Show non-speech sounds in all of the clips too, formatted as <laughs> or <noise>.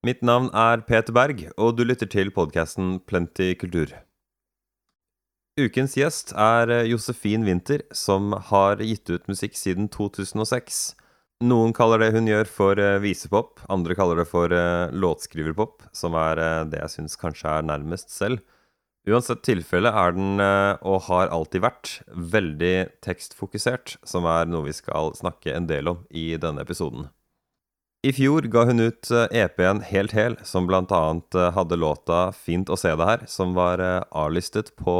Mitt navn er Peter Berg, og du lytter til podkasten Plenty kultur. Ukens gjest er eh, Josefin Winther, som har gitt ut musikk siden 2006. Noen kaller det hun gjør for eh, visepop, andre kaller det for eh, låtskriverpop, som er det jeg syns kanskje er nærmest selv. Uansett tilfelle er den, og har alltid vært, veldig tekstfokusert, som er noe vi skal snakke en del om i denne episoden. I fjor ga hun ut EP-en eh, e Helt hel, som bl.a. Eh, hadde låta Fint å se deg her, som var eh, avlystet på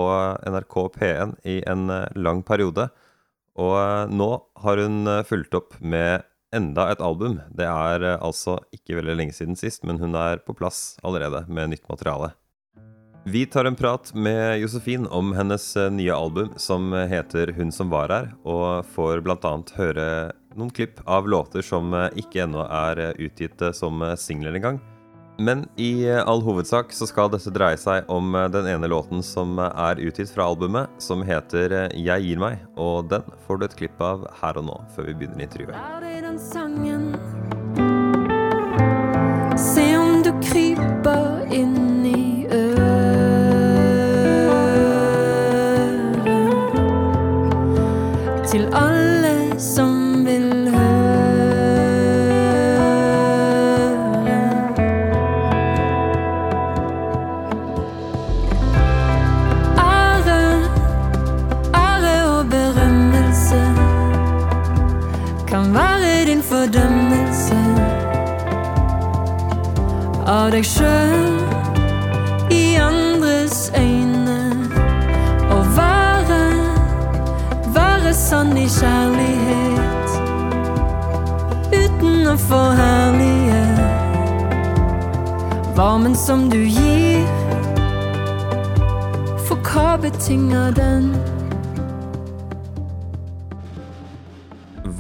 NRK P1 i en lang periode. Og nå har hun fulgt opp med enda et album. Det er altså ikke veldig lenge siden sist, men hun er på plass allerede med nytt materiale. Vi tar en prat med Josefin om hennes nye album som heter Hun som var her, og får bl.a. høre noen klipp av låter som eh, ikke ennå er eh, utgitt eh, som singler engang. Men i all hovedsak så skal dette dreie seg om den ene låten som er utgitt fra albumet, som heter 'Jeg gir meg', og den får du et klipp av her og nå, før vi begynner intervjuet. Er det den sangen? Som du gir. For hva betinger den?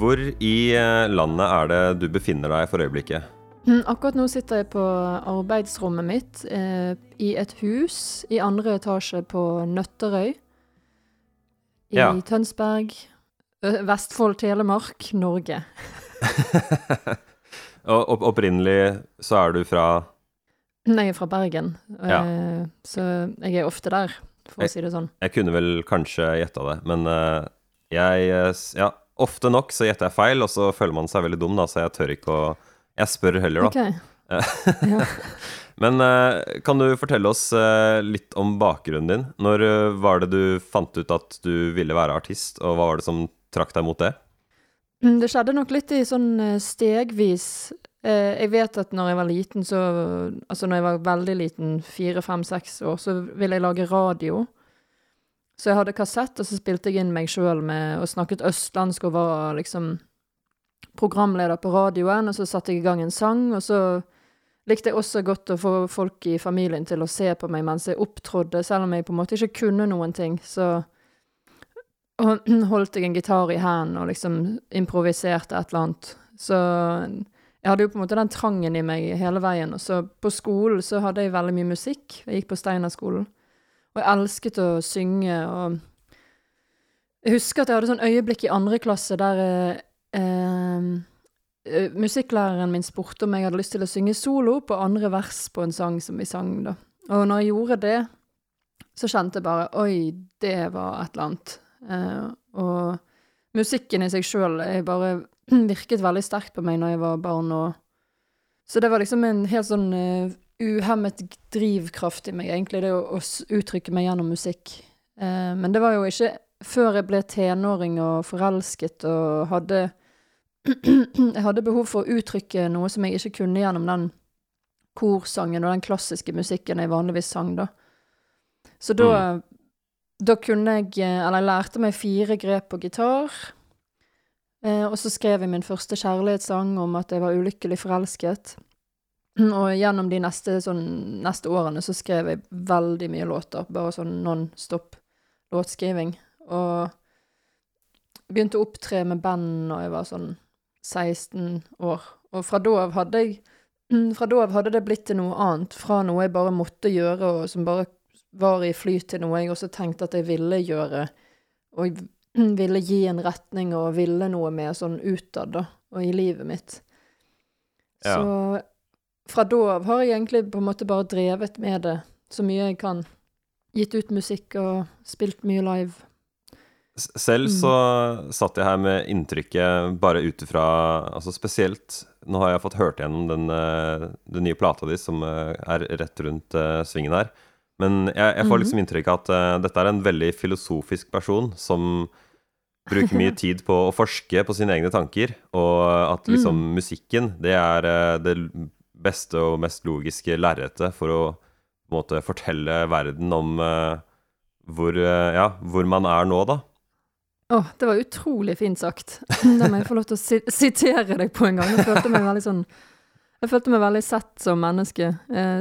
Hvor i eh, landet er det du befinner deg for øyeblikket? Mm, akkurat nå sitter jeg på arbeidsrommet mitt eh, i et hus i andre etasje på Nøtterøy. I ja. Tønsberg, Vestfold, Telemark, Norge. <laughs> og opprinnelig så er du fra Nei, jeg er fra Bergen. Ja. Eh, så jeg er ofte der, for jeg, å si det sånn. Jeg kunne vel kanskje gjetta det, men uh, jeg Ja, ofte nok så gjetter jeg feil, og så føler man seg veldig dum, da, så jeg tør ikke å jeg spør heller, da. Okay. <laughs> Men uh, kan du fortelle oss uh, litt om bakgrunnen din? Når uh, var det du fant ut at du ville være artist, og hva var det som trakk deg mot det? Mm, det skjedde nok litt i sånn stegvis. Jeg vet at når jeg var liten, så Altså når jeg var veldig liten, fire, fem, seks år, så ville jeg lage radio. Så jeg hadde kassett, og så spilte jeg inn meg sjøl med og snakket østlandsk og var liksom programleder på radioen, og så satte jeg i gang en sang, og så likte jeg også godt å få folk i familien til å se på meg mens jeg opptrådde, selv om jeg på en måte ikke kunne noen ting, så <clears throat> holdt jeg en gitar i hendene og liksom improviserte et eller annet. Så jeg hadde jo på en måte den trangen i meg hele veien. Og så på skolen så hadde jeg veldig mye musikk. Jeg gikk på Steinerskolen. Og jeg elsket å synge og Jeg husker at jeg hadde sånn øyeblikk i andre klasse der Ehm, eh, Musikklæreren min spurte om jeg hadde lyst til å synge solo på andre vers på en sang som vi sang, da. Og når jeg gjorde det, så kjente jeg bare Oi, det var et eller annet. Eh, og musikken i seg sjøl bare <clears throat> virket veldig sterkt på meg når jeg var barn og Så det var liksom en helt sånn uh, uhemmet drivkraft i meg, egentlig, det å, å uttrykke meg gjennom musikk. Uh, men det var jo ikke før jeg ble tenåring og forelsket og hadde <clears throat> jeg hadde behov for å uttrykke noe som jeg ikke kunne gjennom den korsangen og den klassiske musikken jeg vanligvis sang, da. Så da, mm. da kunne jeg Eller jeg lærte meg fire grep på gitar. Eh, og så skrev jeg min første kjærlighetssang om at jeg var ulykkelig forelsket. Og gjennom de neste, sånn, neste årene så skrev jeg veldig mye låter. Bare sånn non stop låtskriving. Og begynte å opptre med band når jeg var sånn 16 år. Og fra da av hadde jeg Fra da av hadde det blitt til noe annet. Fra noe jeg bare måtte gjøre, og som bare var i flyt, til noe jeg også tenkte at jeg ville gjøre. Og <clears throat> ville gi en retning og ville noe med sånn utad, da, og i livet mitt. Ja. Så fra da av har jeg egentlig på en måte bare drevet med det så mye jeg kan. Gitt ut musikk og spilt mye live. Selv Mm. så satt jeg her med inntrykket bare ut ifra Altså spesielt Nå har jeg fått hørt gjennom den, eh, den nye plata di som eh, er rett rundt eh, svingen her. Men jeg, jeg får Mhm. liksom inntrykk av at uh, dette er en veldig filosofisk person som bruker mye <laughs> tid på å forske på sine egne tanker, og at liksom Mm. musikken, det er uh, det beste og mest logiske lerretet for å måte fortelle verden om uh, hvor, ja, hvor man er nå, da. Å, det var utrolig fint sagt. <laughs> Det må jeg få lov til å si sitere deg på en gang. Jeg følte meg veldig sånn Jeg følte meg veldig sett som menneske.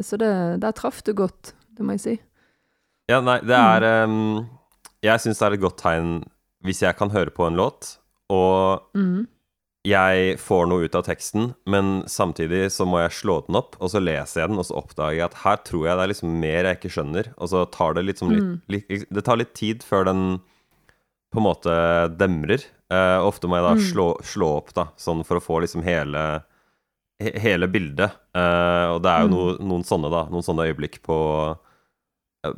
Så det, der traff du godt, det må jeg si. Ja, nei, det er em, Jeg syns det er et godt tegn hvis jeg kan høre på en låt, og Mm. jeg får noe ut av teksten, men samtidig så må jeg slå den opp, og så leser jeg den, og så oppdager jeg at her tror jeg det er liksom mer jeg ikke skjønner, og så tar det liksom litt, litt Det tar litt tid før den på en måte demrer. Uh, ofte må jeg da Mm. slå, slå opp, da, sånn for å få liksom hele he- Hele bildet. Uh, og det er jo Mm. noe, noen sånne, da. Noen sånne øyeblikk på,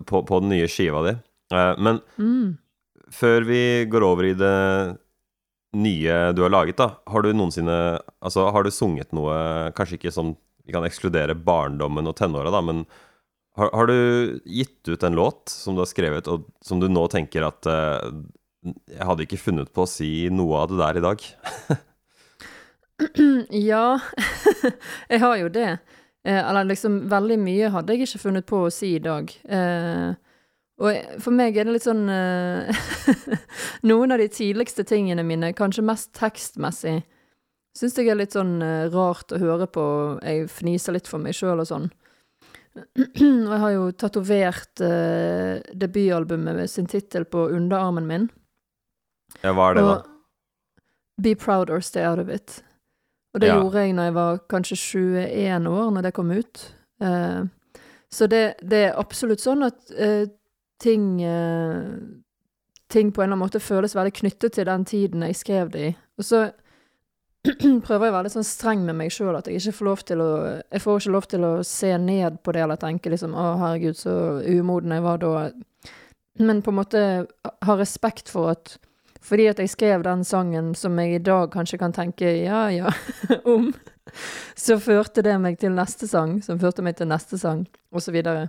på, på den nye skiva di. Eh, men Mm. før vi går over i det nye du har laget, da, har du noensinne Altså, har du sunget noe Kanskje ikke som Vi kan ekskludere barndommen og tenåra, da, men har, har du gitt ut en låt som du har skrevet, og som du nå tenker at uh, Jeg hadde ikke funnet på å si noe av det der i dag. <laughs> <clears throat> Ja, <laughs> jeg har jo det. Eh, eller liksom, veldig mye hadde jeg ikke funnet på å si i dag. Eh, og for meg er det litt sånn eh, <laughs> Noen av de tidligste tingene mine, kanskje mest tekstmessig, syns jeg er litt sånn eh, rart å høre på. Jeg fniser litt for meg sjøl og sånn. <clears throat> Og jeg har jo tatovert eh, debutalbumet med sin tittel på underarmen min. Ja, hva er det, da? Be proud or stay out of it. Og det Ja. gjorde jeg når jeg var kanskje 21 år, når det kom ut. Eh, så det, det er absolutt sånn at eh, ting eh, Ting på en eller annen måte føles veldig knyttet til den tiden jeg skrev det i. Og så <clears throat> prøver jeg å være litt sånn streng med meg sjøl, at jeg ikke får lov til å Jeg får ikke lov til å se ned på det eller tenke liksom Å, herregud, så umoden jeg var da. Men på en måte ha respekt for at fordi at jeg skrev den sangen som jeg i dag kanskje kan tenke ja, ja <laughs> om, så førte det meg til neste sang, som førte meg til neste sang, og så videre.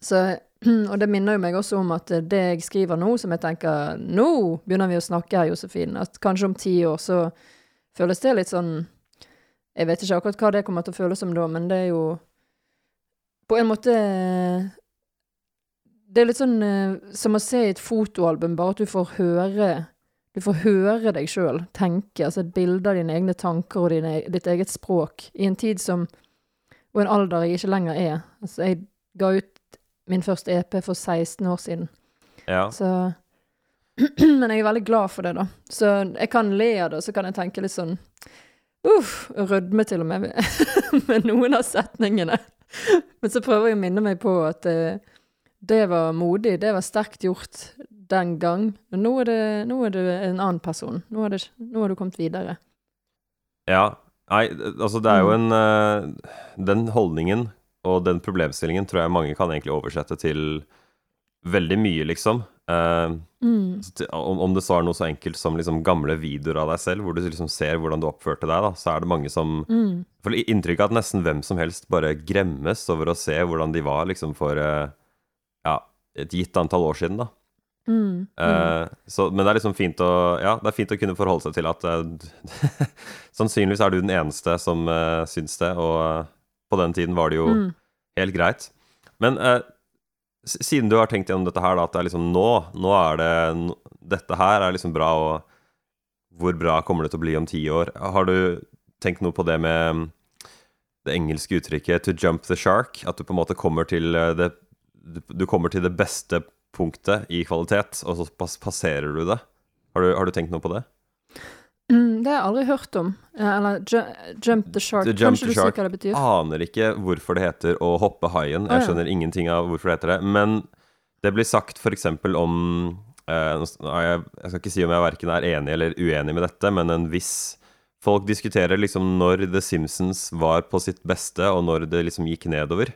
Så, <clears throat> og det minner jo meg også om at det jeg skriver nå, som jeg tenker Nå begynner vi å snakke her, Josefin. At kanskje om ti år så føles det litt sånn Jeg vet ikke akkurat hva det kommer til å føles som da, men det er jo på en måte det er litt sånn uh, som å se i et fotoalbum, bare at du får høre Du får høre deg sjøl tenke, altså et bilde av dine egne tanker og dine, ditt eget språk, i en tid som Og en alder jeg ikke lenger er. Altså, jeg ga ut min første EP for 16 år siden, Ja. så <clears throat> Men jeg er veldig glad for det, da. Så jeg kan le av det, og så kan jeg tenke litt sånn Uff, rødme til og med <laughs> med noen av setningene. Men så prøver jeg å minne meg på at eh, det var modig, det var sterkt gjort den gang. Men nå er det, nå er det en annen person. Nå er, det, nå er du kommet videre. Ja. Nei, altså det er jo en eh, Den holdningen og den problemstillingen tror jeg mange kan egentlig oversette til veldig mye, liksom. Eh, Mm. om, om det så er noe så enkelt som liksom gamle videoer av deg selv, hvor du liksom ser hvordan du oppførte deg, da, så er det mange som Mm. får inntrykk av at nesten hvem som helst bare gremmes over å se hvordan de var liksom for eh, ja, et gitt antall år siden, da. Mm. Mm. Eh, så, men det er liksom fint å Ja, det er fint å kunne forholde seg til at eh, <laughs> Sannsynligvis er du den eneste som uh, syns det, og på den tiden var det jo Mm. helt greit. Men eh, siden du har tenkt gjennom dette her, da, at det er liksom nå Nå er det Dette her er liksom bra, og hvor bra kommer det til å bli om ti år? Har du tenkt noe på det med mm, det engelske uttrykket 'to jump the shark'? At du på en måte kommer til det Du kommer til det beste punktet i kvalitet, og så pass passerer du det. Har du, har du tenkt noe på det? Mm, det har jeg aldri hørt om. Eh, Eller ju jump the shark. The jump Kanskje the du shark. hva det betyr? Aner ikke hvorfor det heter å hoppe haien. Jeg ja. skjønner ingenting av hvorfor det heter det. Men det blir sagt f.eks. om eh, jeg skal ikke si om jeg verken er enig eller uenig med dette, men en viss folk diskuterer liksom når The Simpsons var på sitt beste, og når det liksom gikk nedover.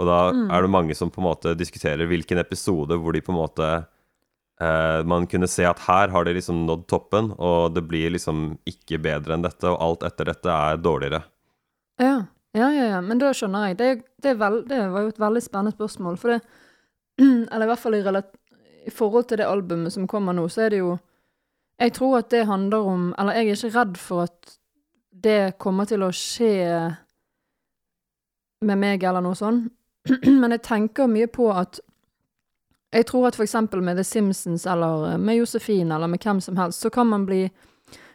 Og da Mm. er det mange som på en måte diskuterer hvilken episode hvor de på en måte eh, Man kunne se at her har de liksom nådd toppen, og det blir liksom ikke bedre enn dette, og alt etter dette er dårligere. Ja, ja, ja, ja. men da skjønner jeg. Det, det, er vel, det var jo et veldig spennende spørsmål, for det <clears throat> Eller i hvert fall i, i forhold til det albumet som kommer nå, så er det jo Jeg tror at det handler om Eller jeg er ikke redd for at det kommer til å skje med meg eller noe sånt, <clears throat> men jeg tenker mye på at jeg tror at eksempel med The Simpsons eller med Josefine eller med hvem som helst, så kan man bli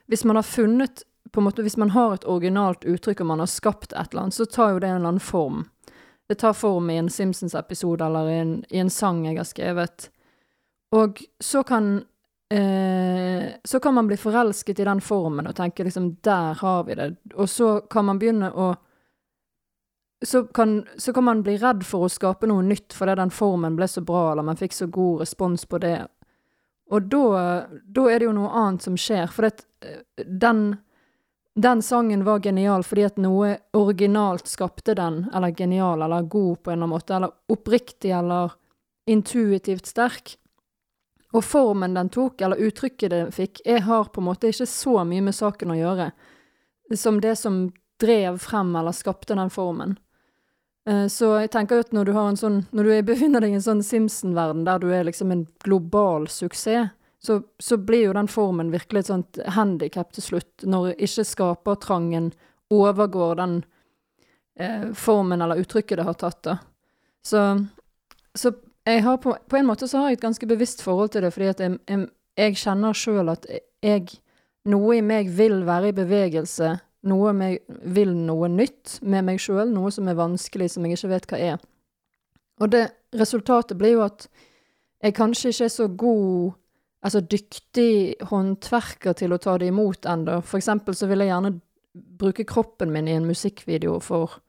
Hvis man har funnet på en måte, Hvis man har et originalt uttrykk og man har skapt et eller annet, så tar jo det en eller annen form. Det tar form i en Simpsons-episode eller i en, i en sang jeg har skrevet. Og så kan eh, Så kan man bli forelsket i den formen og tenke liksom Der har vi det. Og så kan man begynne å så kan, så kan man bli redd for å skape noe nytt fordi den formen ble så bra, eller man fikk så god respons på det. Og da, er det jo noe annet som skjer, for det, den, den sangen var genial fordi at noe originalt skapte den, eller genial, eller god på en eller annen måte, eller oppriktig, eller intuitivt sterk. Og formen den tok, eller uttrykket den fikk, jeg har på en måte ikke så mye med saken å gjøre som det som drev frem eller skapte den formen. Eh, Så jeg tenker at når du har en sånn Når du er- befinner deg i en sånn Simpson-verden der du er liksom en global suksess, så, så blir jo den formen virkelig et sånt handikap til slutt, når ikke skapertrangen overgår den eh, formen eller uttrykket det har tatt, da. Så, så jeg har på, på en måte så har jeg et ganske bevisst forhold til det, fordi at jeg, jeg, jeg kjenner sjøl at jeg Noe i meg vil være i bevegelse noe meg vil noe nytt med meg sjøl, noe som er vanskelig, som jeg ikke vet hva er. Og det resultatet blir jo at jeg kanskje ikke er så god, altså dyktig håndverker til å ta det imot ennå. For eksempel så vil jeg gjerne bruke kroppen min i en musikkvideo for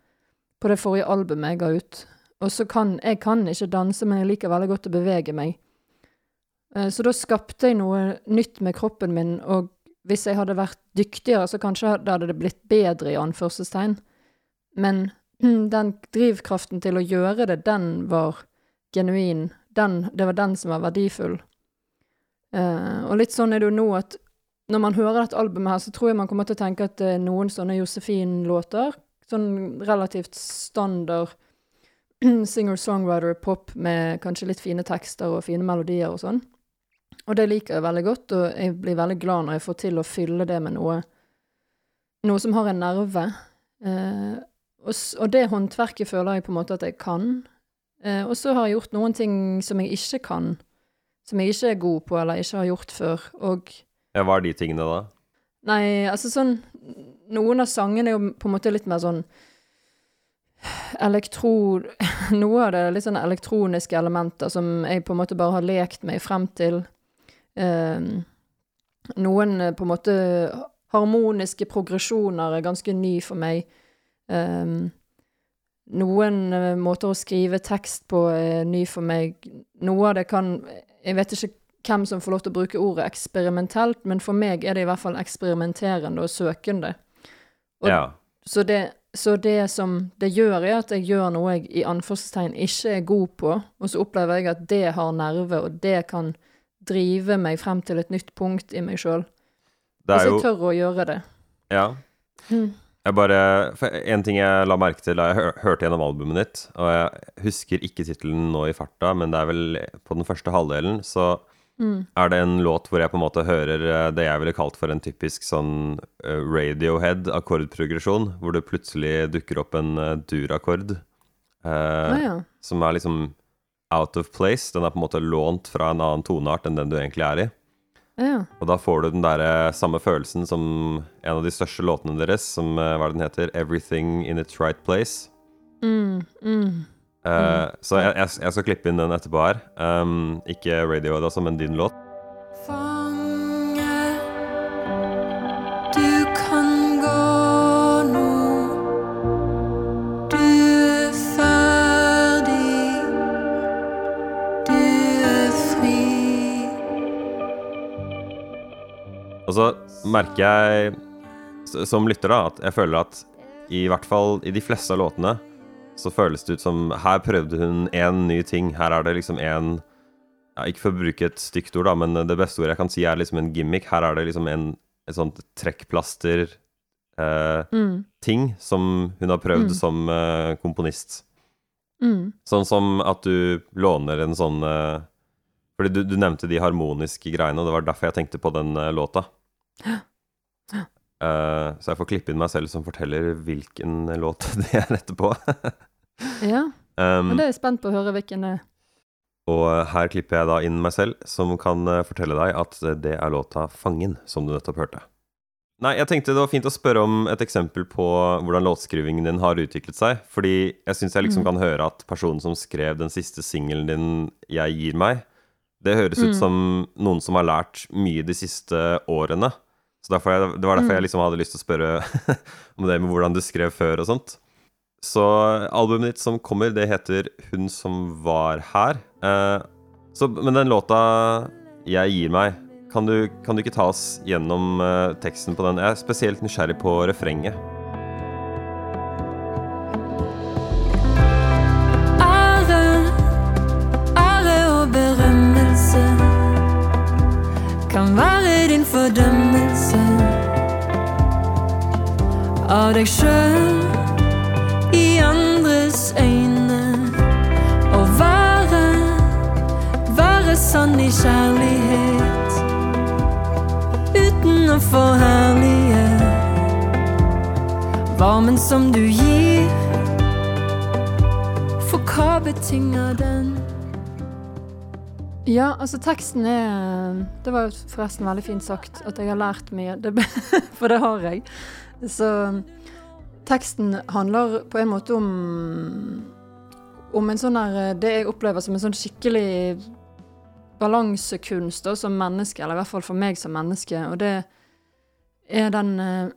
på det forrige albumet jeg ga ut. Og så kan jeg kan ikke danse, men jeg liker veldig godt å bevege meg. Eh, Så da skapte jeg noe nytt med kroppen min, og hvis jeg hadde vært dyktigere, så kanskje hadde det blitt bedre, i anførselstegn. Men <clears throat> den drivkraften til å gjøre det, den var genuin. Den, det var den som var verdifull. Eh, og litt sånn er det jo nå at når man hører dette albumet her, så tror jeg man kommer til å tenke at det er noen sånne Josefin-låter. Sånn relativt standard <clears throat> singer-songwriter-pop med kanskje litt fine tekster og fine melodier og sånn. Og det liker jeg veldig godt, og jeg blir veldig glad når jeg får til å fylle det med noe Noe som har en nerve. Eh, og, og det håndverket føler jeg på en måte at jeg kan. Eh, og så har jeg gjort noen ting som jeg ikke kan. Som jeg ikke er god på, eller ikke har gjort før. Og Ja, hva er de tingene da? Nei, altså sånn Noen av sangene er jo på en måte litt mer sånn elektro... <laughs> Noe av det er litt sånn elektroniske elementer som jeg på en måte bare har lekt meg frem til. Ehm, noen eh, på en måte harmoniske progresjoner er ganske ny for meg. Ehm, noen eh, måter å skrive tekst på er ny for meg. Noe av det kan Jeg vet ikke hvem som får lov til å bruke ordet eksperimentelt, men for meg er det i hvert fall eksperimenterende og søkende. Og Ja. så det, så det som det gjør, er at jeg gjør noe jeg i anførselstegn ikke er god på, og så opplever jeg at det har nerve, og det kan drive meg frem til et nytt punkt i meg sjøl. Hvis jeg jo tør å gjøre det. Ja. Mm. Jeg bare En ting jeg la merke til da jeg hør, hørte gjennom albumet ditt, og jeg husker ikke tittelen nå i farta, men det er vel på den første halvdelen, så Mm. er det en låt hvor jeg på en måte hører eh, det jeg ville kalt for en typisk sånn eh, Radiohead-akkordprogresjon, hvor det plutselig dukker opp en durakkord, dur-akkord eh, Ah, ja. som er liksom out of place. Den er på en måte lånt fra en annen toneart enn den du egentlig er i. Ja. Og da får du den der samme følelsen som en av de største låtene deres, som eh, hva er det den heter? 'Everything in its right place'. Mm, mm. Eh, Så jeg, jeg, jeg skal klippe inn den etterpå her. Um, ikke Radiohead, altså, men din låt. Fange, Og så merker jeg som lytter, da, at jeg føler at i hvert fall i de fleste av låtene så føles det ut som Her prøvde hun én ny ting. Her er det liksom en ja, Ikke for å bruke et stygt ord, da, men det beste ordet jeg kan si, er liksom en gimmick. Her er det liksom en, et sånt trekkplaster eh, Mm. ting som hun har prøvd Mm. som eh, komponist. Mm. Sånn som at du låner en sånn eh, Fordi du, du nevnte de harmoniske greiene, og det var derfor jeg tenkte på den eh, låta. <gasps> Eh, så jeg får klippe inn meg selv som forteller hvilken låt <laughs> det er etterpå. <laughs> Ja, um, men det er jeg spent på å høre hvilken det er. og eh, her klipper jeg da inn meg selv, som kan eh, fortelle deg at det er låta 'Fangen', som du nettopp hørte. Nei, jeg tenkte det var fint å spørre om et eksempel på hvordan låtskrivingen din har utviklet seg. Fordi jeg syns jeg liksom Mm. kan høre at personen som skrev den siste singelen din, 'Jeg gir meg', det høres ut Mm. som noen som har lært mye de siste årene. Så jeg- Det var derfor Mm. jeg liksom hadde lyst til å spørre <laughs> om det med hvordan du skrev før og sånt. Så albumet ditt som kommer, det heter 'Hun som var her'. Eh, så, men den låta 'Jeg gir meg', kan du, kan du ikke ta oss gjennom eh, teksten på den? Jeg er spesielt nysgjerrig på refrenget. Deg sjøl i andres øyne. Å være, være sann i kjærlighet uten å forherlige varmen som du gir. For hva betinger den? Ja, altså teksten er Det var forresten veldig fint sagt at jeg har lært mye, det, <laughs> for det har jeg. Så teksten handler på en måte om Om en sånn der Det jeg opplever som en sånn skikkelig balansekunst da, som menneske, eller i hvert fall for meg som menneske, og det er den eh,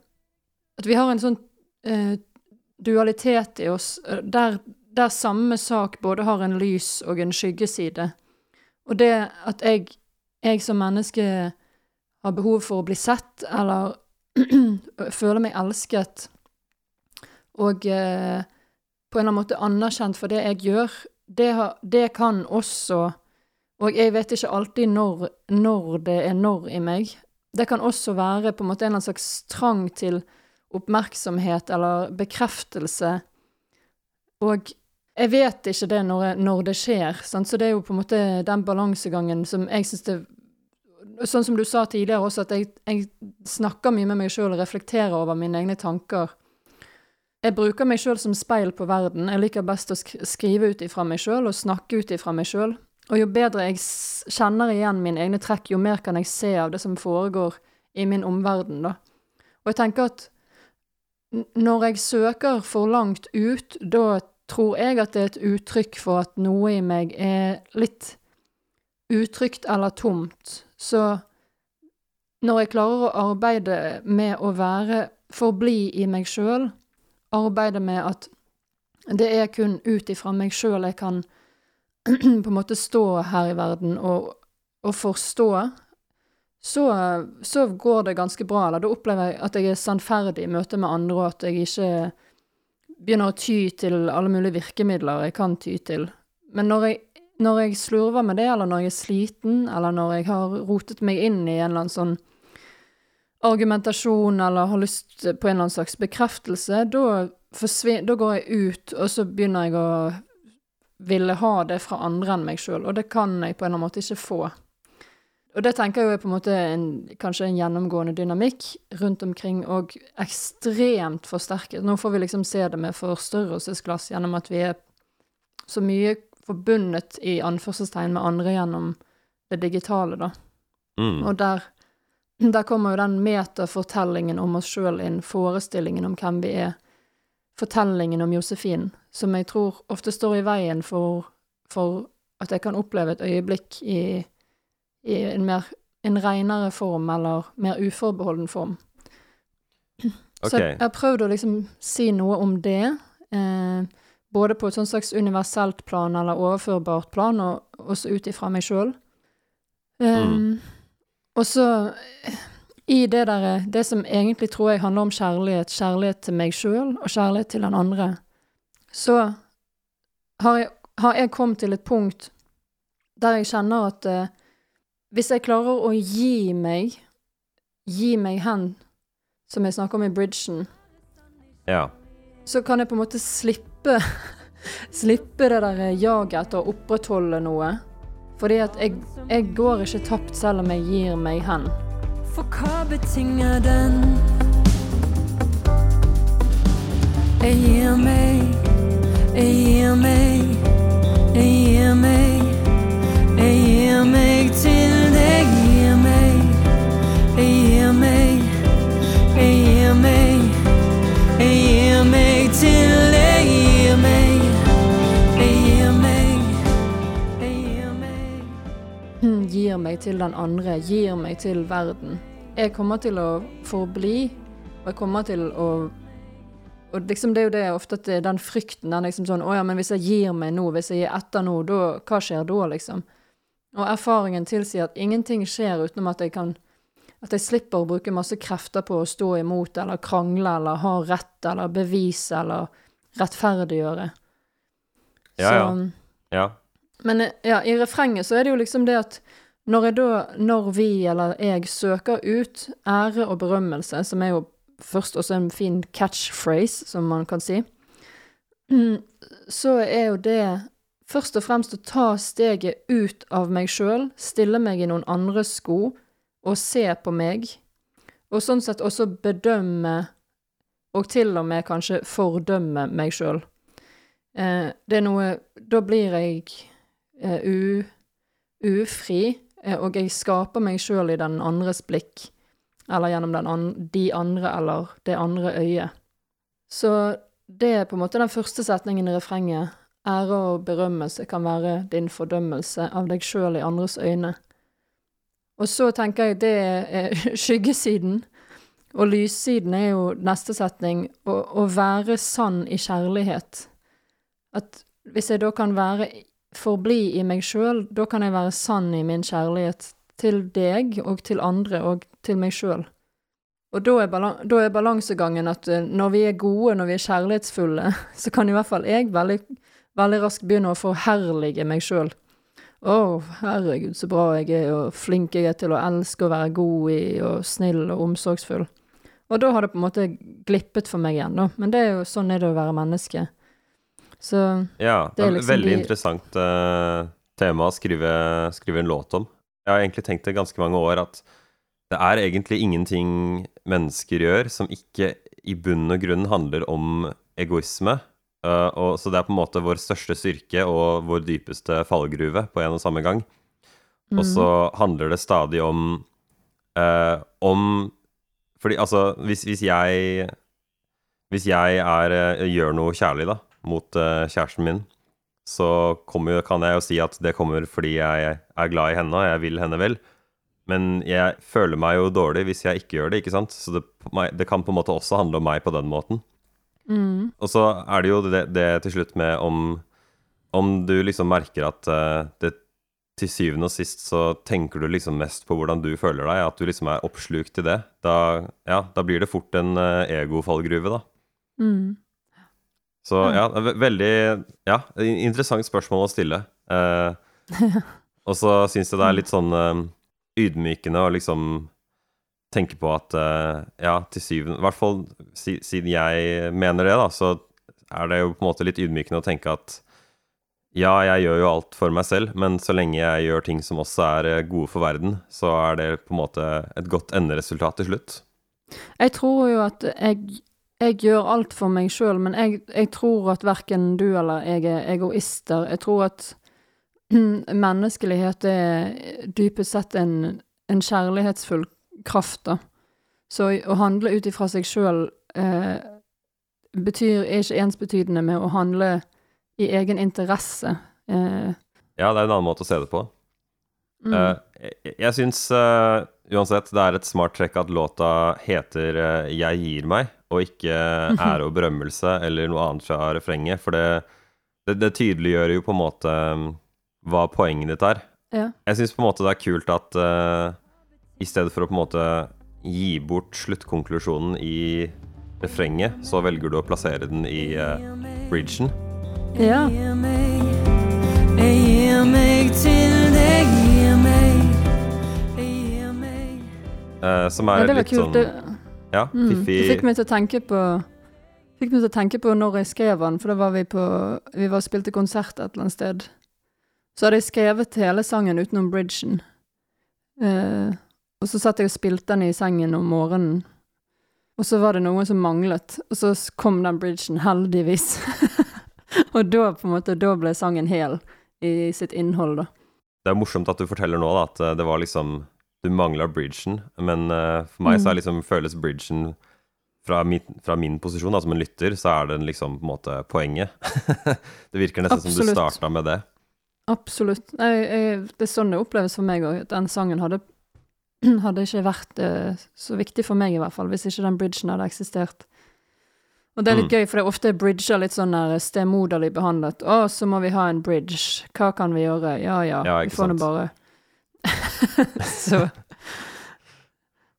At vi har en sånn uh, dualitet i oss eh, der, der samme sak både har en lys og en skyggeside. Og det at jeg, jeg som menneske har behov for å bli sett, eller <clears throat> føler meg elsket, og eh, på en eller annen måte anerkjent for det jeg gjør, det, har, det kan også Og jeg vet ikke alltid når, når det er når i meg. Det kan også være på en måte en eller annen slags trang til oppmerksomhet eller bekreftelse. Og jeg vet ikke det når, når det skjer, sant? så det er jo på en måte den balansegangen som jeg syns det Sånn som du sa tidligere også, at jeg, jeg snakker mye med meg sjøl og reflekterer over mine egne tanker. Jeg bruker meg sjøl som speil på verden. Jeg liker best å skrive ut ifra meg sjøl og snakke ut ifra meg sjøl. Og jo bedre jeg kjenner igjen mine egne trekk, jo mer kan jeg se av det som foregår i min omverden, da. Og jeg tenker at når jeg søker for langt ut, da tror jeg at det er et uttrykk for at noe i meg er litt utrygt eller tomt. Så når jeg klarer å arbeide med å være forbli i meg sjøl, arbeide med at det er kun ut ifra meg sjøl jeg kan <clears throat> på en måte stå her i verden og, og forstå, så, så går det ganske bra. Eller da opplever jeg at jeg er sannferdig i møte med andre, og at jeg ikke begynner å ty til alle mulige virkemidler jeg kan ty til. Men når jeg, når jeg slurver med det, eller når jeg er sliten, eller når jeg har rotet meg inn i en eller annen sånn argumentasjon, eller har lyst på en eller annen slags bekreftelse, da, går jeg ut, og så begynner jeg å ville ha det fra andre enn meg sjøl, og det kan jeg på en eller annen måte ikke få. Og det tenker jeg er på en måte en, kanskje en gjennomgående dynamikk rundt omkring, og ekstremt forsterket. Nå får vi liksom se det med forstørrelsesglass gjennom at vi er så mye forbundet i anførselstegn med andre gjennom det digitale, da. Mm. Og der, der kommer jo den metafortellingen om oss sjøl inn, forestillingen om hvem vi er, fortellingen om Josefin, som jeg tror ofte står i veien for, for at jeg kan oppleve et øyeblikk i, i en mer en renere form, eller mer uforbeholden form. Så jeg har prøvd å liksom si noe om det, eh, både på et sånn slags universelt plan eller overførbart plan, og også ut ifra meg sjøl. Um, Mm. Og så eh, i det der Det som egentlig tror jeg handler om kjærlighet, kjærlighet til meg sjøl og kjærlighet til den andre, så har jeg, har jeg kommet til et punkt der jeg kjenner at eh, hvis jeg klarer å gi meg, gi meg hen, som jeg snakker om i bridgen, Ja. så kan jeg på en måte slippe <laughs> Slippe det der jaget etter å opprettholde noe. Fordi at jeg, jeg går ikke tapt selv om jeg gir meg hen. For hva betinger den? Jeg gir meg, jeg gir meg, jeg gir meg. Jeg gir meg til deg, gir meg. Jeg gir meg, jeg gir meg. Jeg gir meg Gir meg til den andre, gir meg til verden. Jeg kommer til å forbli, og jeg kommer til å Og liksom det er jo det ofte at den frykten, den liksom sånn Å ja, men hvis jeg gir meg nå, hvis jeg gir etter nå, da Hva skjer da, liksom? Og erfaringen tilsier at ingenting skjer utenom at jeg kan At jeg slipper å bruke masse krefter på å stå imot eller krangle eller ha rett eller bevise eller rettferdiggjøre. Ja, ja. Så, Ja. men eh, ja, i refrenget så er det jo liksom det at når da, når vi eller jeg søker ut ære og berømmelse, som er jo først også en fin catchphrase, som man kan si, <clears throat> så er jo det først og fremst å ta steget ut av meg sjøl, stille meg i noen andres sko og se på meg, og sånn sett også bedømme, og til og med kanskje fordømme meg sjøl. Eh, det er noe Da blir jeg eh, u, ufri, og jeg skaper meg sjøl i den andres blikk, eller gjennom an, de andre eller det andre øyet. Så det er på en måte den første setningen i refrenget. Ære og berømmelse kan være din fordømmelse av deg sjøl i andres øyne. Og så tenker jeg det er <laughs> skyggesiden. Og lyssiden er jo neste setning, å, å være sann i kjærlighet. At hvis jeg da kan være forbli i meg sjøl, da kan jeg være sann i min kjærlighet til deg og til andre og til meg sjøl. Og da er, balan da er balansegangen at eh, når vi er gode, når vi er kjærlighetsfulle, <laughs> så kan i hvert fall jeg veldig, veldig raskt begynne å forherlige meg sjøl. Å, herregud, så bra jeg er, og flink jeg er til å elske og være god i, og snill og omsorgsfull. Og da har det på en måte glippet for meg igjen, da. Men det er jo sånn er det å være menneske. Så Ja, Det er liksom veldig de- interessant uh, tema å skrive, skrive en låt om. Jeg har egentlig tenkt det ganske mange år at det er egentlig ingenting mennesker gjør som ikke i bunn og grunn handler om egoisme. Uh, og, så det er på en måte vår største styrke og vår dypeste fallgruve på en og samme gang. Og så handler det stadig om uh, Om Fordi altså, hvis, hvis jeg Hvis jeg er, gjør noe kjærlig, da, mot eh, kjæresten min, så kommer, kan jeg jo si at det kommer fordi jeg er glad i henne og jeg vil henne vel. Men jeg føler meg jo dårlig hvis jeg ikke gjør det, ikke sant? Så det, det kan på en måte også handle om meg på den måten. mm, Og så er det jo det, det til slutt med om, om du liksom merker at eh, det til syvende og sist så tenker du liksom mest på hvordan du føler deg, at du liksom er oppslukt i det. Da, ja, da blir det fort en eh, egofallgruve, da. mm. Så ja, det er ve- veldig Ja, interessant spørsmål å stille. Eh, <laughs> og så syns jeg det er litt sånn eh, ydmykende å liksom tenke på at eh, ja, til syvende I hvert fall si, siden jeg mener det, da, så er det jo på en måte litt ydmykende å tenke at ja, jeg gjør jo alt for meg selv, men så lenge jeg gjør ting som også er eh, gode for verden, så er det på en måte et godt enderesultat til slutt. Jeg tror jo at jeg, jeg gjør alt for meg sjøl, men jeg, jeg tror at verken du eller jeg er egoister. Jeg tror at <clears throat> menneskelighet er dypest sett en, en kjærlighetsfull kraft, da. Så å handle ut ifra seg sjøl eh, betyr er ikke ensbetydende med å handle i egen interesse. Eh, Ja, det er en annen måte å se det på. mm, Uh, jeg jeg syns eh, uansett det er et smart trekk at låta heter eh, 'Jeg gir meg', og ikke ære og berømmelse eller noe annet fra refrenget. For det, det, det tydeliggjør jo på en måte um, hva poenget ditt er. ja. Jeg syns på en måte det er kult at uh, i stedet for å på en måte gi bort sluttkonklusjonen i refrenget, så velger du å plassere den i uh, bridgen. Ja. Jeg gir meg, jeg gir meg til Eh, som ja, er var litt kult. sånn Ja, mm, det fikk meg til å tenke på Fikk meg til å tenke på når jeg skrev den, for da var vi på Vi var og spilte konsert et eller annet sted. Så hadde jeg skrevet hele sangen utenom bridgen. Uh, og så satt jeg og spilte den i sengen om morgenen. Og så var det noe som manglet, og så kom den bridgen, heldigvis. <laughs> og da på en måte, da ble sangen hel i sitt innhold, da. Det er morsomt at du forteller nå da, at eh, det var liksom Du mangla bridgen, men uh, for meg så Mm. liksom føles bridgen fra min, fra min posisjon da, som en lytter, så er den liksom på en måte poenget. <laughs> det virker nesten som du Absolutt. starta med det. Absolutt. Jeg, jeg, det er sånn det oppleves for meg òg. Den sangen hadde, <clears throat> hadde ikke vært uh, så viktig for meg, i hvert fall, hvis ikke den bridgen hadde eksistert. Og det er litt Mm. gøy, for det er ofte bridger litt sånn der stemoderlig behandlet. 'Å, så må vi ha en bridge. Hva kan vi gjøre?' Ja ja, Ja, vi får nå bare Så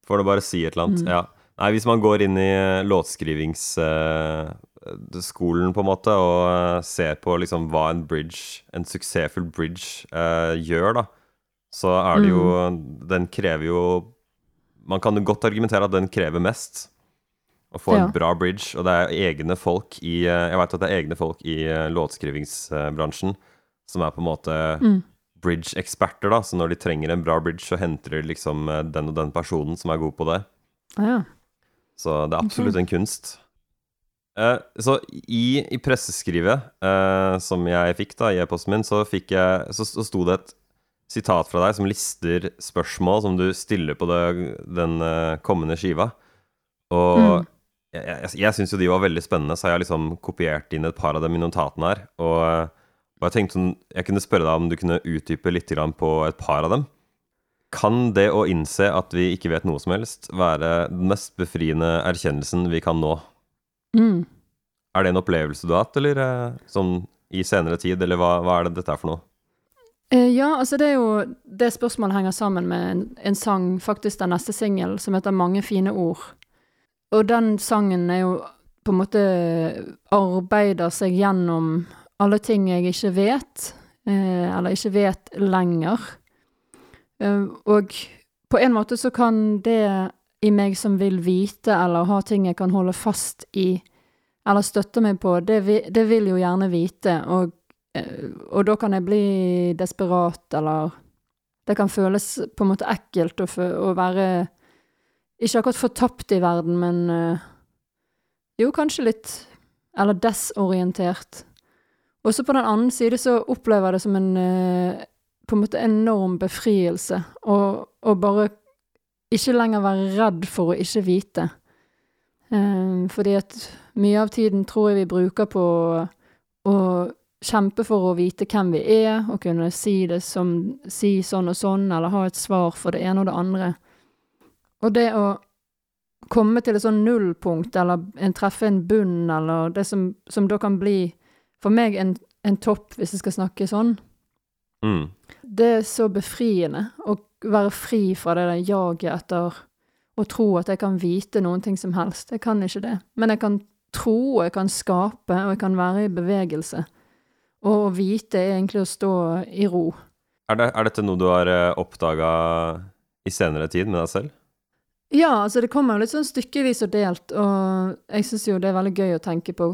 Får du bare si et eller annet. Mm. Ja. Nei, hvis man går inn i eh, låtskrivingsskolen, på en måte, og eh, ser på liksom hva en bridge, en suksessfull bridge, eh, gjør, da, så er det jo Den krever jo Man kan godt argumentere at den krever mest. Å få Ja. en bra bridge. Og det er egne folk i eh, Jeg veit at det er egne folk i eh, låtskrivingsbransjen som er på en måte mm. Bridge-eksperter, da. Så når de trenger en bra bridge, så henter de liksom eh, den og den personen som er god på det. Ja. Så det er absolutt en kunst. Eh, så i, i presseskrivet eh, som jeg fikk da i e-posten min, så, fikk jeg, så, så sto det et sitat fra deg som lister spørsmål som du stiller på det, den eh, kommende skiva. Og Mm. jeg, jeg, jeg syns jo de var veldig spennende, så jeg har liksom kopiert inn et par av dem i notatene her. Og, eh, og jeg tenkte sånn, jeg kunne spørre deg om du kunne utdype litt på et par av dem. Kan det å innse at vi ikke vet noe som helst, være den mest befriende erkjennelsen vi kan nå? Mm. Er det en opplevelse du har hatt, eller eh, sånn i senere tid, eller hva, hva er det dette er for noe? Eh, ja, altså det er jo Det spørsmålet henger sammen med en, en sang, faktisk den neste singel, som heter 'Mange fine ord'. Og den sangen er jo på en måte arbeider seg gjennom alle ting jeg ikke vet, eh, eller ikke vet lenger. Eh, og på en måte så kan det i meg som vil vite, eller ha ting jeg kan holde fast i, eller støtte meg på, det, det vil jo gjerne vite, og Eh, Og da kan jeg bli desperat, eller Det kan føles på en måte ekkelt å, å være Ikke akkurat fortapt i verden, men Jo, kanskje litt Eller desorientert. Også på den andre side så opplever jeg det som en eh, på en måte enorm befrielse å bare ikke lenger være redd for å ikke vite. Eh, fordi at mye av tiden tror jeg vi bruker på å kjempe for å vite hvem vi er, og kunne si det som Si sånn og sånn, eller ha et svar for det ene og det andre. Og det å komme til et sånn nullpunkt, eller en, treffe en bunn, eller det som, som da kan bli for meg en, en topp, hvis jeg skal snakke sånn, Mm. det er så befriende å være fri fra det der jaget etter å tro at jeg kan vite noen ting som helst. Jeg kan ikke det. Men jeg kan tro, og jeg kan skape, og jeg kan være i bevegelse. Og å vite er egentlig å stå i ro. Er, det, er dette noe du har uh, oppdaga i senere tid med deg selv? Ja, altså det kommer litt sånn stykkevis og delt, og jeg syns jo det er veldig gøy å tenke på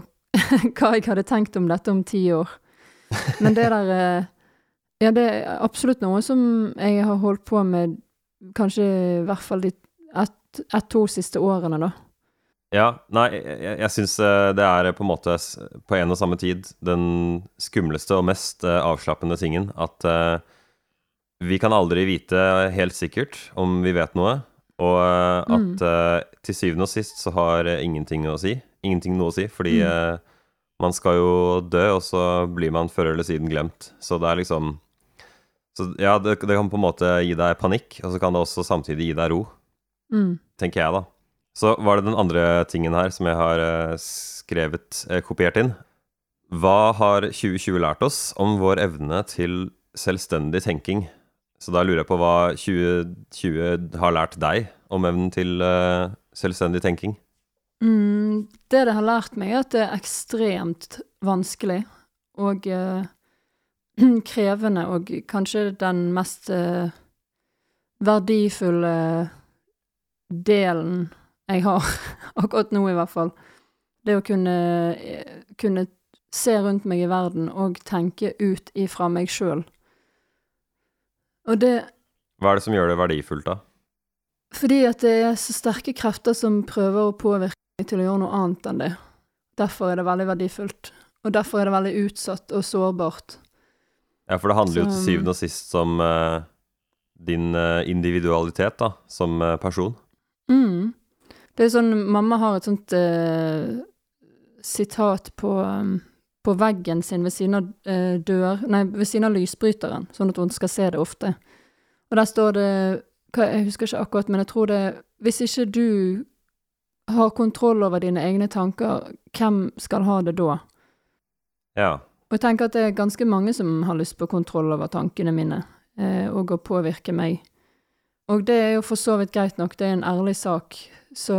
<laughs> hva jeg hadde tenkt om dette om ti år. Men det der eh, Ja, det er absolutt noe som jeg har holdt på med kanskje i hvert fall de ett-to siste årene, da. Ja, nei, jeg, jeg, syns eh, det er på en måte på en og samme tid den skumleste og mest eh, avslappende tingen at eh, vi kan aldri vite helt sikkert om vi vet noe, og at at uh, til syvende og sist så har eh, ingenting å si. Ingenting noe å si, fordi Mm. eh, man skal jo dø, og så blir man før eller siden glemt. Så det er liksom Så ja, det, det kan på en måte gi deg panikk, og så kan det også samtidig gi deg ro Mm. tenker jeg, da. Så var det den andre tingen her som jeg har eh, skrevet, eh, kopiert inn. Hva har 2020 lært oss om vår evne til selvstendig tenking? Så da lurer jeg på hva 2020 har lært deg om evnen til eh, selvstendig tenking? Mm, det det har lært meg, er at det er ekstremt vanskelig og eh, <clears throat> krevende, og kanskje den mest eh, verdifulle delen jeg har, <laughs> akkurat nå i hvert fall. Det å kunne, eh, kunne se rundt meg i verden og tenke ut ifra meg sjøl. Og det Hva er det som gjør det verdifullt, da? fordi at det er så sterke krefter som prøver å påvirke til å gjøre noe annet enn det. Derfor er det veldig verdifullt. Og derfor er det veldig utsatt og sårbart. Ja, for det handler jo til syvende og sist om uh, din uh, individualitet, da, som uh, person. Mm. Det er sånn Mamma har et sånt eh, sitat på, um, på veggen sin ved siden av eh, dør Nei, ved siden av lysbryteren, sånn at hun skal se det ofte. Og der står det hva, Jeg husker ikke akkurat, men jeg tror det Hvis ikke du har kontroll over dine egne tanker, hvem skal ha det da? Ja. Og jeg tenker at det er ganske mange som har lyst på kontroll over tankene mine, eh, og å påvirke meg. Og det er jo for så vidt greit nok, det er en ærlig sak. Så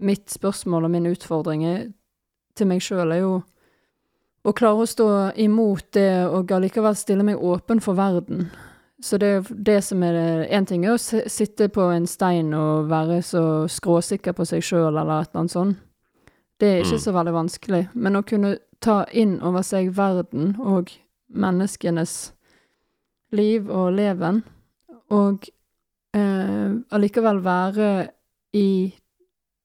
mitt spørsmål og min utfordring er, til meg sjøl er jo å klare å stå imot det og allikevel stille meg åpen for verden. Så det er jo det som er Én ting er å sitte på en stein og være så skråsikker på seg sjøl eller et eller annet sånt. Det er ikke Mm. så veldig vanskelig. Men å kunne ta inn over seg verden og menneskenes liv og leven, og eh, allikevel være i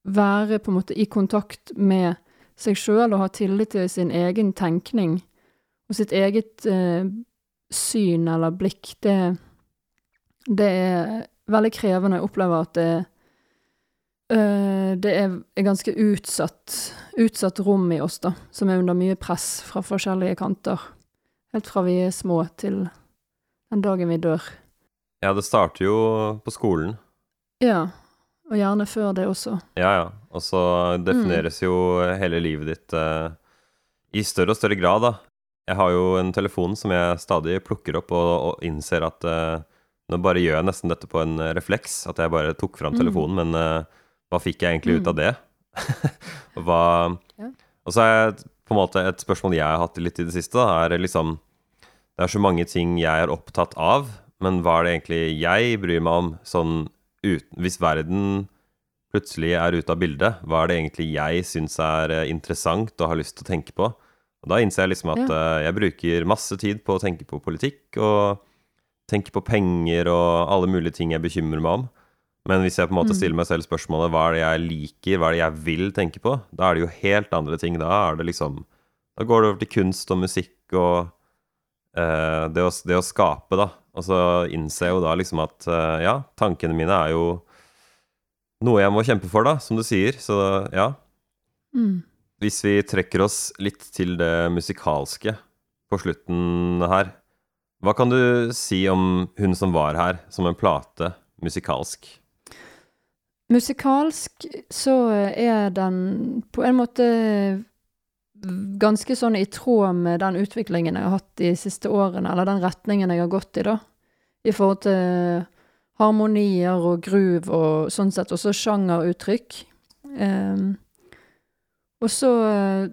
Være på en måte i kontakt med seg sjøl og ha tillit til sin egen tenkning og sitt eget eh, syn eller blikk, det, det er veldig krevende. Jeg opplever at det, eh, det er et ganske utsatt, utsatt rom i oss, da, som er under mye press fra forskjellige kanter. Helt fra vi er små til den dagen vi dør. ja, det starter jo på skolen. Ja, og gjerne før det også. Ja, ja. Og så defineres jo hele livet ditt eh, i større og større grad, da. Jeg har jo en telefon som jeg stadig plukker opp, og, og innser at uh, nå bare gjør jeg nesten dette på en eh, refleks, at jeg bare tok fram Mm. telefonen, men uh, hva fikk jeg egentlig ut Mm. av det? <laughs> Og hva Ja. Og så er på en måte et spørsmål jeg har hatt litt i det siste, da, er liksom Det er så mange ting jeg er opptatt av, men hva er det egentlig jeg bryr meg om, sånn uten Hvis verden plutselig er ute av bildet, hva er det egentlig jeg syns er interessant og har lyst til å tenke på? Og da innser jeg liksom at eh, jeg bruker masse tid på å tenke på politikk og tenke på penger og alle mulige ting jeg bekymrer meg om. Men hvis jeg på en måte Mm. stiller meg selv spørsmålet hva er det jeg liker, hva er det jeg vil tenke på, da er det jo helt andre ting. Da er det liksom Da går det over til kunst og musikk og eh, det, å, det å skape, da. Og så innser jeg jo da liksom at eh, ja, tankene mine er jo noe jeg må kjempe for, da, som du sier. Så ja. Mm. Hvis vi trekker oss litt til det musikalske på slutten her, hva kan du si om Hun som var her, som en plate musikalsk? Musikalsk så er den på en måte ganske sånn i tråd med den utviklingen jeg har hatt de siste årene, eller den retningen jeg har gått i, da. I forhold til harmonier og groove og sånn sett, også sjangeruttrykk. Ehm, og så eh,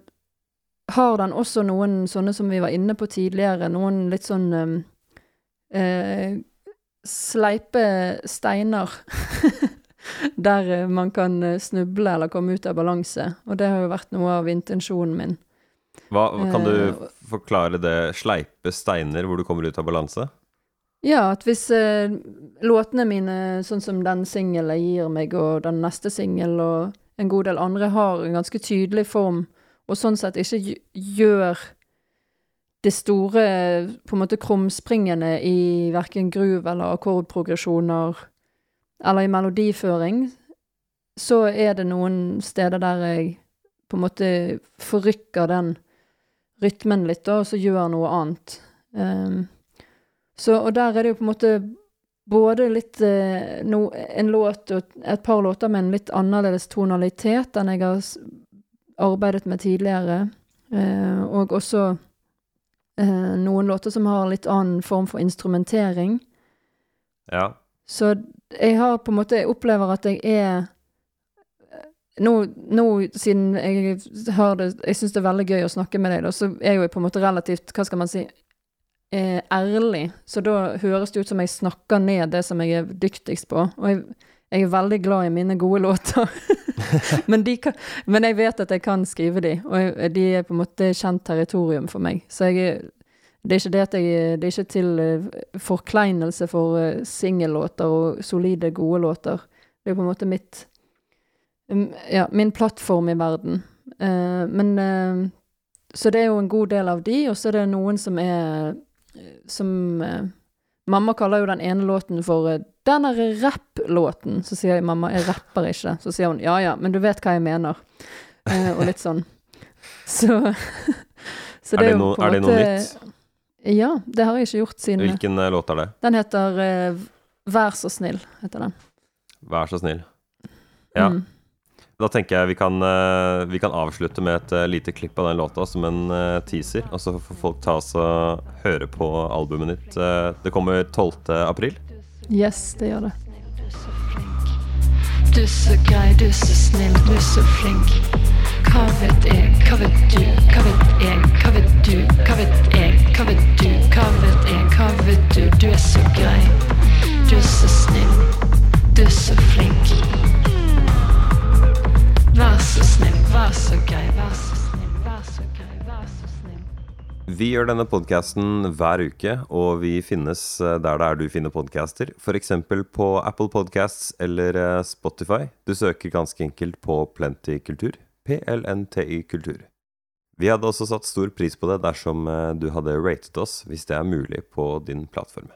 har den også noen sånne som vi var inne på tidligere, noen litt sånn ehm, eh, sleipe steiner. <laughs> Der eh, man kan eh, snuble eller komme ut av balanse. Og det har jo vært noe av intensjonen min. Hva, hva kan du Eh, forklare det sleipe steiner hvor du kommer ut av balanse? Ja, at hvis eh, låtene mine, sånn som den singelen gir meg, og den neste singel og en god del andre, har en ganske tydelig form, og sånn sett ikke gjør det store på en måte krumspringene i verken groove eller akkordprogresjoner eller i melodiføring, så er det noen steder der jeg på en måte forrykker den rytmen litt, da, og så gjør noe annet. Um, så, og der er det jo på en måte både litt eh, no, en låt og et par låter med en litt annerledes tonalitet enn jeg har arbeidet med tidligere, eh, og også eh, noen låter som har litt annen form for instrumentering. Ja. Så jeg har på en måte Jeg opplever at jeg er nå, nå siden jeg har det Jeg syns det er veldig gøy å snakke med deg, da, så er jeg jo på en måte relativt Hva skal man si eh, ærlig. Så da høres det ut som jeg snakker ned det som jeg er dyktigst på. Og jeg, jeg er veldig glad i mine gode <laughs> låter. <laughs> men, kan, men jeg vet at jeg kan skrive de, og jeg, de er på en måte kjent territorium for meg. Så jeg det er det jeg Det er ikke til uh, forkleinelse for uh, singellåter og solide, gode låter. Det er på en måte mitt um, Ja, min plattform i verden. Uh, men uh, Så det er jo en god del av de, og så er det noen som er Som Mamma kaller jo den ene låten for den er rapp-låten. Så sier jeg mamma, jeg rapper ikke. Så sier hun ja ja, men du vet hva jeg mener. og litt sånn. Så, <laughs> så Er det, no, er det noe nytt? ja, det har jeg ikke gjort siden Hvilken eh, låt er det? Den heter eh, Vær så snill, heter den. Vær så snill. Ja. Mm. Da tenker jeg vi kan, eh, vi kan avslutte med et eh, lite klipp av den låta som en eh, teaser. Og så får folk ta oss og høre på albumet ditt. Det kommer 12. april. Yes, det gjør det. Du er så grei, du er så snill, du er så flink. Hva vet jeg, hva vet du, hva vet jeg, hva vet du, hva vet jeg, hva vet du, hva vet jeg, hva vet du, du er så grei. Du er så snill, du er så flink. Vær så snill, vær så grei, vær så snill, vær så grei, vær så snill. Vi gjør denne podkasten hver uke, og vi finnes eh, der det er du finner podcaster. F.eks. på Apple Podcasts eller eh, Spotify. Du søker ganske enkelt på Plenty Kultur. PLNTY Kultur. Vi hadde også satt stor pris på det dersom eh, du hadde ratet oss, hvis det er mulig på din plattform.